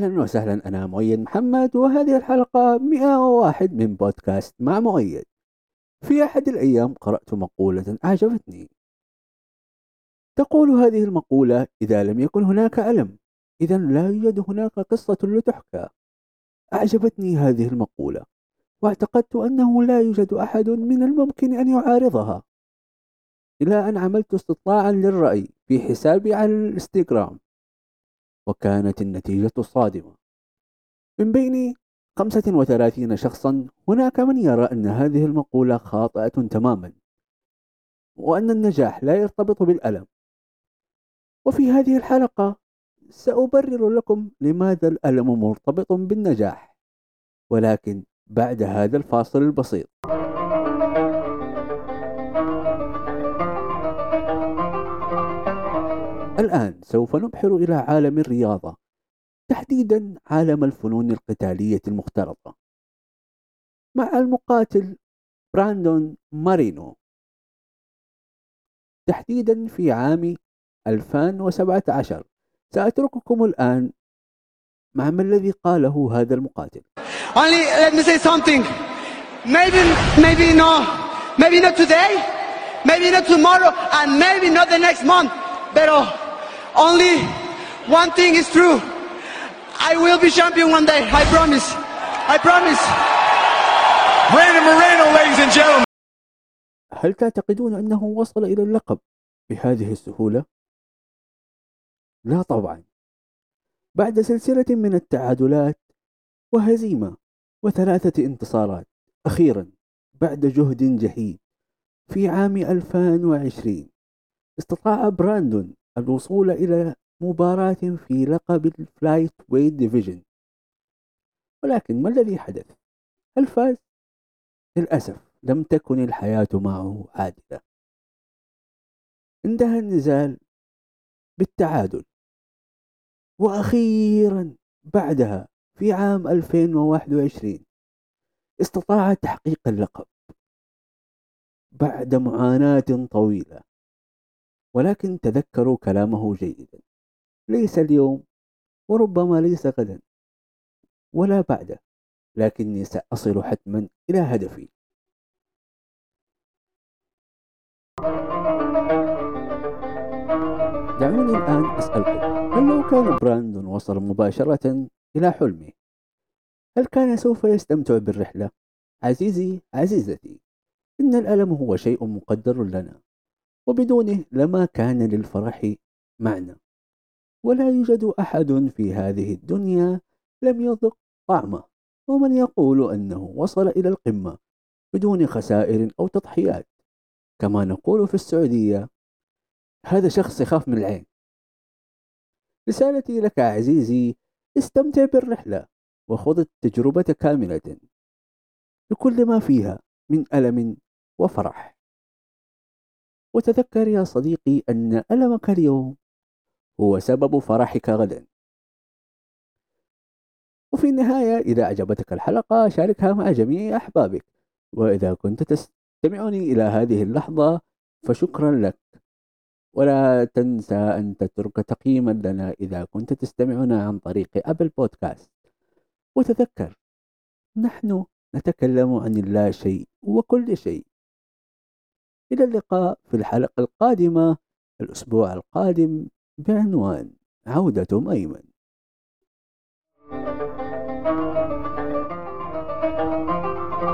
أهلا وسهلا أنا مؤيد محمد وهذه الحلقة 101 من بودكاست مع مؤيد. في أحد الأيام قرأت مقولة أعجبتني. تقول هذه المقولة إذا لم يكن هناك ألم إذا لا يوجد هناك قصة لتحكى. أعجبتني هذه المقولة واعتقدت أنه لا يوجد أحد من الممكن أن يعارضها. إلى أن عملت استطلاعا للرأي في حسابي على الإنستغرام. وكانت النتيجة صادمة. من بين 35 شخصا هناك من يرى أن هذه المقولة خاطئة تماما وأن النجاح لا يرتبط بالألم. وفي هذه الحلقة سأبرر لكم لماذا الألم مرتبط بالنجاح ولكن بعد هذا الفاصل البسيط. الآن سوف نبحر إلى عالم الرياضة تحديدا عالم الفنون القتالية المختلطة مع المقاتل براندون مارينو. تحديدا في عام 2017 سأترككم الآن مع ما الذي قاله هذا المقاتل. Only let me say something. Maybe, maybe no, maybe not today, maybe not tomorrow, and maybe not the next month. But only one thing is true. I will be champion one day. I promise. I promise. Brandon Moreno, ladies and gentlemen. هل تعتقدون أنه وصل إلى اللقب بهذه السهولة؟ لا طبعا بعد سلسلة من التعادلات وهزيمة وثلاثة انتصارات أخيرا بعد جهد جهيد في عام 2020 استطاع براندون الوصول إلى مباراة في لقب ال flyweight division. ولكن ما الذي حدث؟ هل فاز؟ للأسف لم تكن الحياة معه عادلة. انتهى النزال بالتعادل. وأخيرا بعدها في عام 2021 استطاع تحقيق اللقب. بعد معاناة طويلة. ولكن تذكروا كلامه جيدا. ليس اليوم وربما ليس غدا ولا بعده لكني سأصل حتما إلى هدفي. دعوني الآن أسألكم هل لو كان براندون وصل مباشرة إلى حلمه هل كان سوف يستمتع بالرحلة؟ عزيزي عزيزتي إن الألم هو شيء مقدر لنا. وبدونه لما كان للفرح معنى ولا يوجد أحد في هذه الدنيا لم يذق طعمه ومن يقول أنه وصل إلى القمة بدون خسائر أو تضحيات. كما نقول في السعودية هذا شخص يخاف من العين. رسالتي لك عزيزي استمتع بالرحلة وخذ التجربة كاملة بكل ما فيها من ألم وفرح. وتذكر يا صديقي أن ألمك اليوم هو سبب فرحك غدا. وفي النهاية إذا أعجبتك الحلقة شاركها مع جميع أحبابك. وإذا كنت تستمعني إلى هذه اللحظة فشكرا لك. ولا تنسى أن تترك تقييما لنا إذا كنت تستمعنا عن طريق أبل بودكاست. وتذكر نحن نتكلم عن اللا شيء وكل شيء. إلى اللقاء في الحلقة القادمة الأسبوع القادم بعنوان عودة أيمن.